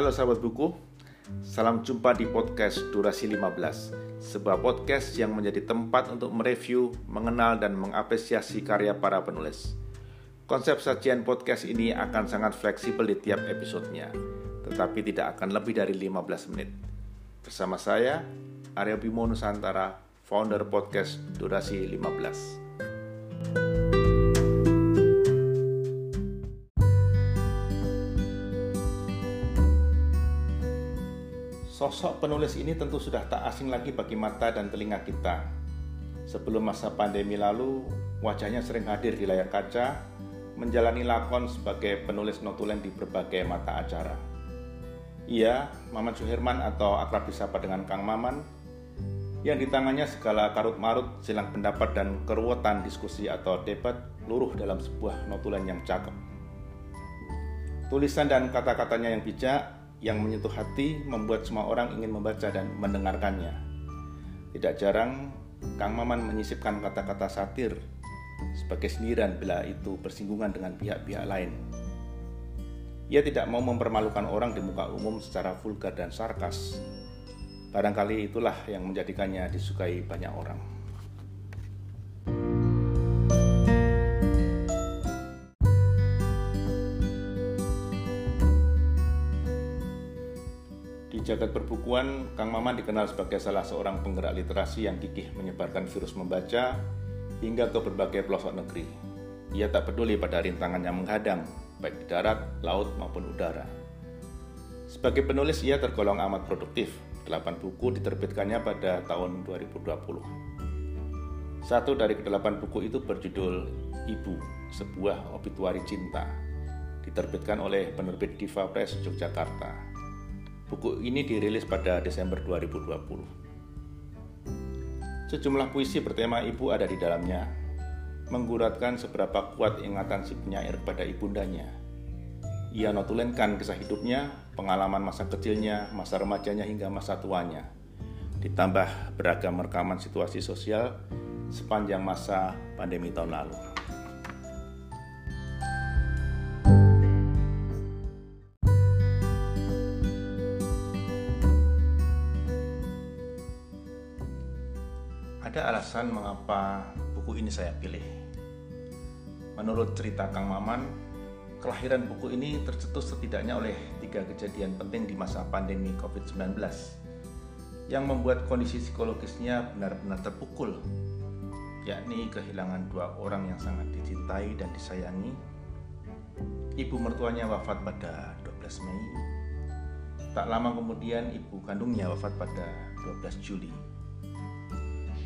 Halo sahabat buku, salam jumpa di podcast Durasi 15 Sebuah podcast yang menjadi tempat untuk mereview, mengenal, dan mengapresiasi karya para penulis. Konsep sajian podcast ini akan sangat fleksibel di tiap episodenya Tetapi tidak akan lebih dari 15 menit. Bersama saya, Arya Bimo Nusantara, founder podcast Durasi 15 Sosok penulis ini tentu sudah tak asing lagi bagi mata dan telinga kita. Sebelum masa pandemi lalu, wajahnya sering hadir di layar kaca, menjalani lakon sebagai penulis notulen di berbagai mata acara. Ia, Maman Suherman atau akrab disapa dengan Kang Maman, yang di tangannya segala karut-marut, silang pendapat dan keruwetan diskusi atau debat luruh dalam sebuah notulen yang cakep. Tulisan dan kata-katanya yang bijak, yang menyentuh hati membuat semua orang ingin membaca dan mendengarkannya. Tidak jarang, Kang Maman menyisipkan kata-kata satir sebagai sindiran bila itu bersinggungan dengan pihak-pihak lain. Ia tidak mau mempermalukan orang di muka umum secara vulgar dan sarkas. Barangkali itulah yang menjadikannya disukai banyak orang. Jagat perbukuan, Kang Maman dikenal sebagai salah seorang penggerak literasi yang gigih menyebarkan virus membaca hingga ke berbagai pelosok negeri. Ia tak peduli pada rintangan yang menghadang, baik di darat, laut, maupun udara. Sebagai penulis, ia tergolong amat produktif. Delapan buku diterbitkannya pada tahun 2020. Satu dari kedelapan buku itu berjudul Ibu, sebuah obituari cinta, diterbitkan oleh penerbit Diva Press Yogyakarta. Buku ini dirilis pada Desember 2020. Sejumlah puisi bertema ibu ada di dalamnya, mengguratkan seberapa kuat ingatan si penyair pada ibundanya. Ia notulenkan kisah hidupnya, pengalaman masa kecilnya, masa remajanya hingga masa tuanya. Ditambah beragam rekaman situasi sosial sepanjang masa pandemi tahun lalu. Alasan mengapa buku ini saya pilih. Menurut cerita Kang Maman, kelahiran buku ini tercetus setidaknya oleh tiga kejadian penting di masa pandemi COVID-19 yang membuat kondisi psikologisnya benar-benar terpukul, yakni kehilangan dua orang yang sangat dicintai dan disayangi. Ibu mertuanya wafat pada 12 Mei. Tak lama kemudian ibu kandungnya wafat pada 12 Juli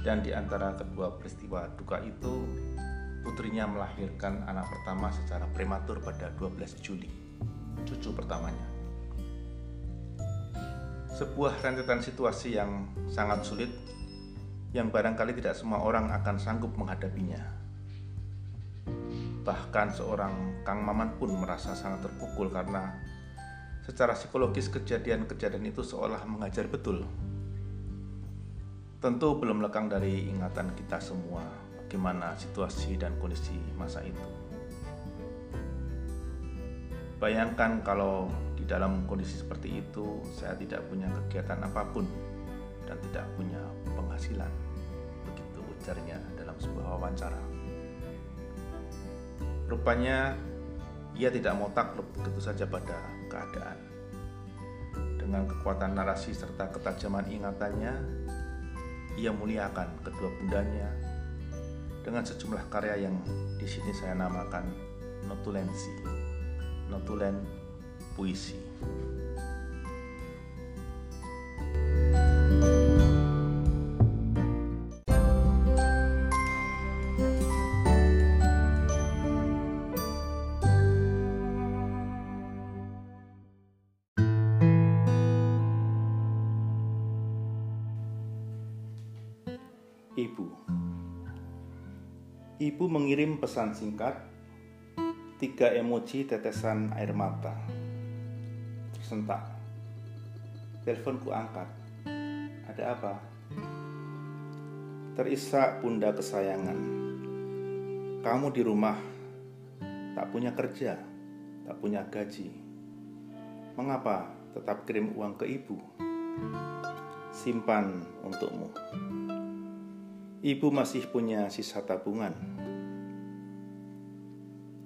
dan di antara kedua peristiwa duka itu, putrinya melahirkan anak pertama secara prematur pada 12 Juli, cucu pertamanya. Sebuah rentetan situasi yang sangat sulit yang barangkali tidak semua orang akan sanggup menghadapinya. Bahkan seorang Kang Maman pun merasa sangat terpukul karena secara psikologis kejadian-kejadian itu seolah mengajar betul Tentu belum lekang dari ingatan kita semua bagaimana situasi dan kondisi masa itu. Bayangkan kalau di dalam kondisi seperti itu saya tidak punya kegiatan apa pun dan tidak punya penghasilan. Begitu ujarnya dalam sebuah wawancara. Rupanya ia tidak mau takluk begitu saja pada keadaan. Dengan kekuatan narasi serta ketajaman ingatannya, ia muliakan kedua bundanya dengan sejumlah karya yang di sini saya namakan notulensi, notulen puisi. Ibu. Ibu mengirim pesan singkat Tiga emoji tetesan air mata. Tersentak. Teleponku angkat. Ada apa? Terisak bunda kesayangan. Kamu di rumah. Tak punya kerja. Tak punya gaji. Mengapa tetap kirim uang ke ibu. Simpan untukmu. Ibu masih punya sisa tabungan.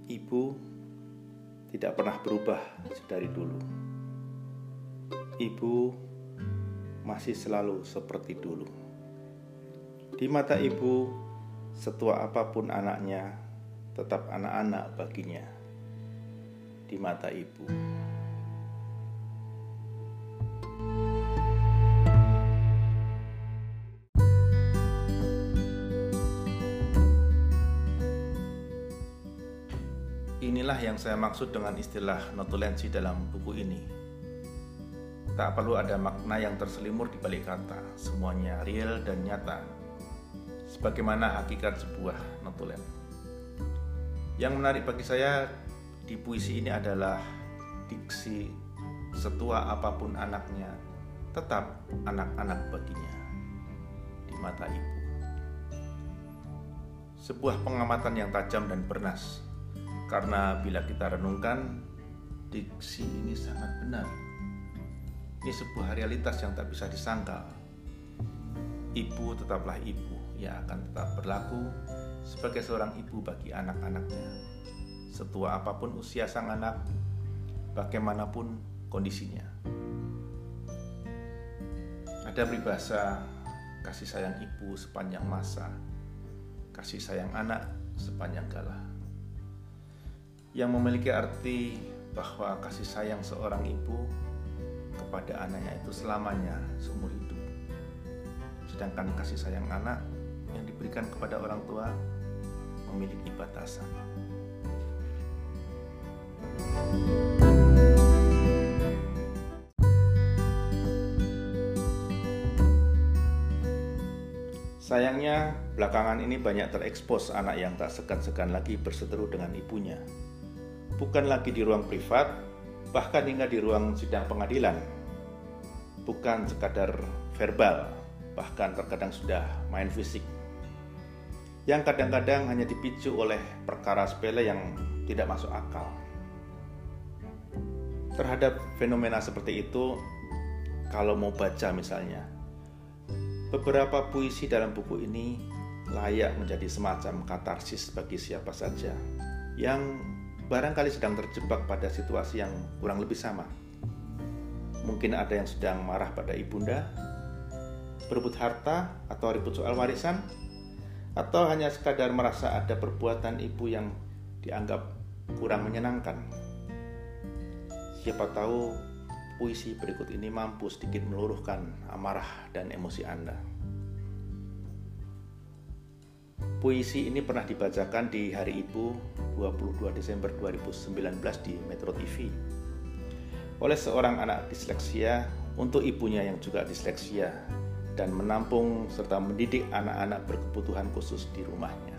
Ibu tidak pernah berubah dari dulu. Ibu masih selalu seperti dulu. Di mata ibu, setua apa pun anaknya, tetap anak-anak baginya. Di mata ibu. Inilah yang saya maksud dengan istilah notulensi dalam buku ini. Tak perlu ada makna yang terselimur di balik kata, semuanya real dan nyata. Sebagaimana hakikat sebuah notulen. Yang menarik bagi saya di puisi ini adalah diksi setua apa pun anaknya, tetap anak-anak baginya di mata ibu. Sebuah pengamatan yang tajam dan bernas karena bila kita renungkan, diksi ini sangat benar. Ini sebuah realitas yang tak bisa disangkal. Ibu tetaplah ibu yang akan tetap berlaku sebagai seorang ibu bagi anak-anaknya. Setua apa pun usia sang anak, bagaimanapun kondisinya. Ada peribahasa kasih sayang ibu sepanjang masa, kasih sayang anak sepanjang galah yang memiliki arti bahwa kasih sayang seorang ibu kepada anaknya itu selamanya seumur hidup. Sedangkan kasih sayang anak yang diberikan kepada orang tua memiliki batasan. Sayangnya, belakangan ini banyak terekspos anak yang tak segan-segan lagi berseteru dengan ibunya bukan lagi di ruang privat, bahkan hingga di ruang sidang pengadilan. Bukan sekadar verbal, bahkan terkadang sudah main fisik. Yang kadang-kadang hanya dipicu oleh perkara sepele yang tidak masuk akal. Terhadap fenomena seperti itu, kalau mau baca misalnya, beberapa puisi dalam buku ini layak menjadi semacam katarsis bagi siapa saja yang barangkali sedang terjebak pada situasi yang kurang lebih sama. Mungkin ada yang sedang marah pada ibunda, berebut harta atau ribut soal warisan, atau hanya sekadar merasa ada perbuatan ibu yang dianggap kurang menyenangkan. Siapa tahu puisi berikut ini mampu sedikit meluruhkan amarah dan emosi Anda. Puisi ini pernah dibacakan di Hari Ibu 22 Desember 2019 di Metro TV oleh seorang anak disleksia untuk ibunya yang juga disleksia dan menampung serta mendidik anak-anak berkebutuhan khusus di rumahnya.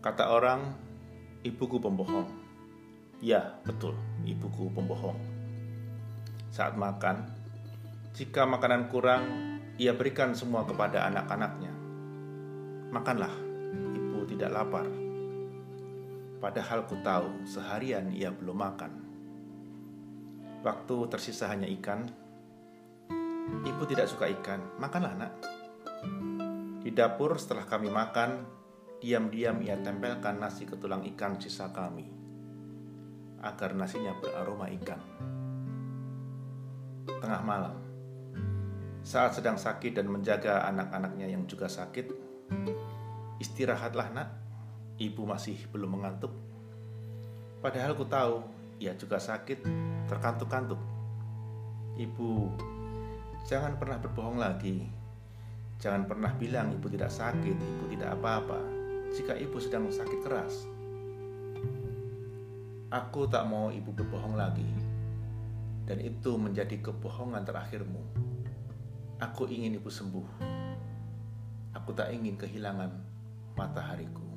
Kata orang, ibuku pembohong. Ya, betul, ibuku pembohong. Saat makan, jika makanan kurang, ia berikan semua kepada anak-anaknya. Makanlah, ibu tidak lapar. Padahal ku tahu seharian ia belum makan. Waktu tersisa hanya ikan, ibu tidak suka ikan. Makanlah, nak. Di dapur setelah kami makan, diam-diam ia tempelkan nasi ke tulang ikan sisa kami, agar nasinya beraroma ikan. Tengah malam, saat sedang sakit dan menjaga anak-anaknya yang juga sakit, istirahatlah nak, ibu masih belum mengantuk. Padahal ku tahu ia juga sakit, terkantuk-kantuk. Ibu, jangan pernah berbohong lagi Jangan pernah bilang ibu tidak sakit, ibu tidak apa-apa. Jika ibu sedang sakit keras, aku tak mau ibu berbohong lagi, dan itu menjadi kebohongan terakhirmu. Aku ingin ibu sembuh. Aku tak ingin kehilangan matahariku.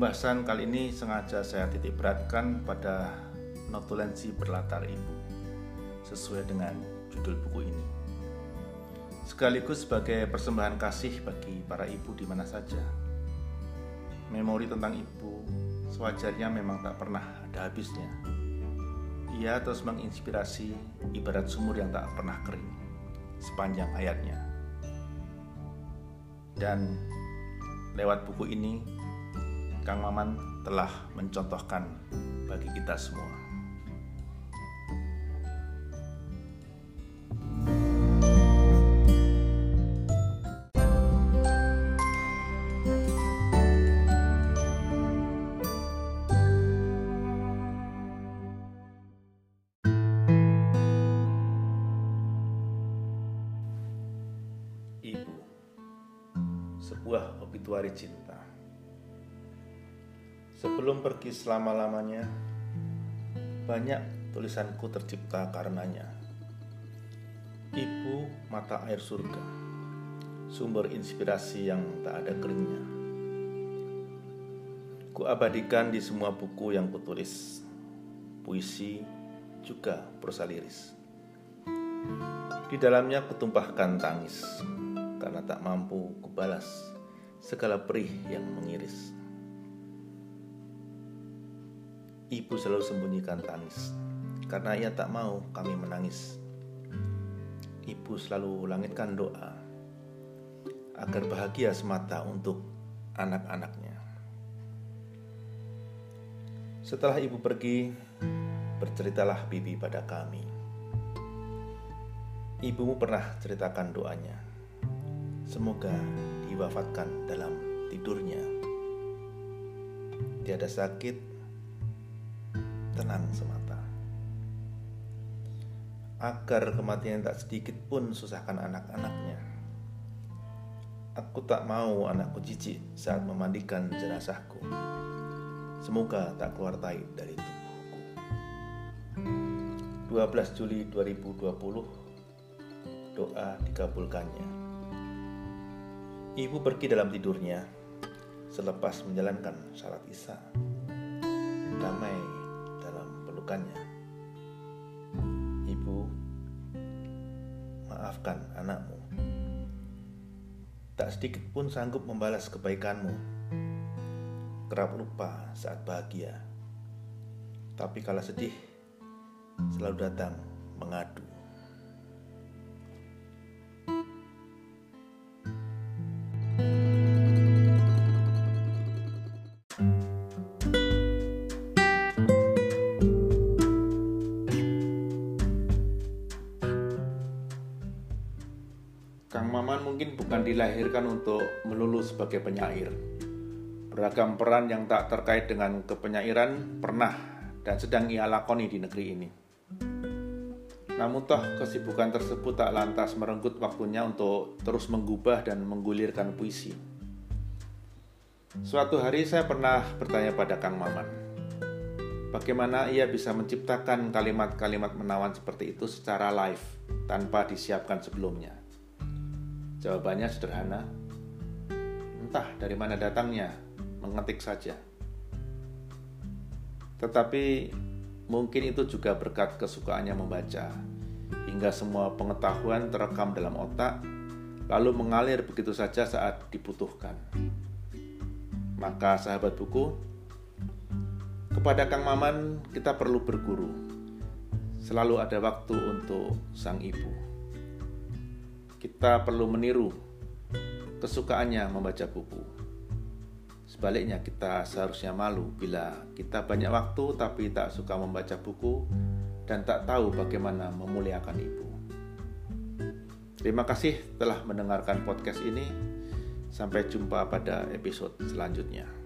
Pembahasan kali ini sengaja saya titik beratkan pada notulensi berlatar ibu sesuai dengan judul buku ini. Sekaligus sebagai persembahan kasih bagi para ibu di mana saja. Memori tentang ibu sewajarnya memang tak pernah ada habisnya. Ia terus menginspirasi ibarat sumur yang tak pernah kering sepanjang hayatnya. Dan lewat buku ini Kang Maman telah mencontohkan bagi kita semua. Ibu, sebuah obituari cinta. Sebelum pergi selama-lamanya, banyak tulisanku tercipta karenanya. Ibu mata air surga, sumber inspirasi yang tak ada keringnya. Ku abadikan di semua buku yang kutulis, puisi, juga prosa liris. Di dalamnya kutumpahkan tangis, karena tak mampu kubalas segala perih yang mengiris. Ibu selalu sembunyikan tangis karena ia tak mau kami menangis. Ibu selalu langitkan doa agar bahagia semata untuk anak-anaknya. Setelah ibu pergi, berceritalah bibi pada kami. Ibumu pernah ceritakan doanya. Semoga diwafatkan dalam tidurnya. Tiada sakit, tenang semata. Agar kematian tak sedikit pun susahkan anak-anaknya. Aku tak mau anakku jijik saat memandikan jenazahku. Semoga tak keluar tai dari tubuhku. 12 Juli 2020 Doa dikabulkannya. Ibu pergi dalam tidurnya selepas menjalankan syarat Isya. Damai melakukannya. Ibu, maafkan anakmu. Tak sedikit pun sanggup membalas kebaikanmu. Kerap lupa saat bahagia. Tapi kala sedih, selalu datang mengadu. Bukan dilahirkan untuk melulu sebagai penyair. Beragam peran yang tak terkait dengan kepenyairan pernah dan sedang ia lakoni di negeri ini. Namun toh kesibukan tersebut tak lantas merenggut waktunya untuk terus menggubah dan menggulirkan puisi. Suatu hari saya pernah bertanya pada Kang Maman, bagaimana ia bisa menciptakan kalimat-kalimat menawan seperti itu secara live tanpa disiapkan sebelumnya. Jawabannya sederhana. Entah dari mana datangnya, mengetik saja. Tetapi mungkin itu juga berkat kesukaannya membaca, hingga semua pengetahuan terekam dalam otak, lalu mengalir begitu saja saat dibutuhkan. Maka sahabat buku, kepada Kang Maman kita perlu berguru. Selalu ada waktu untuk sang ibu kita perlu meniru kesukaannya membaca buku. Sebaliknya, kita seharusnya malu bila kita banyak waktu tapi tak suka membaca buku dan tak tahu bagaimana memuliakan ibu. Terima kasih telah mendengarkan podcast ini. Sampai jumpa pada episode selanjutnya.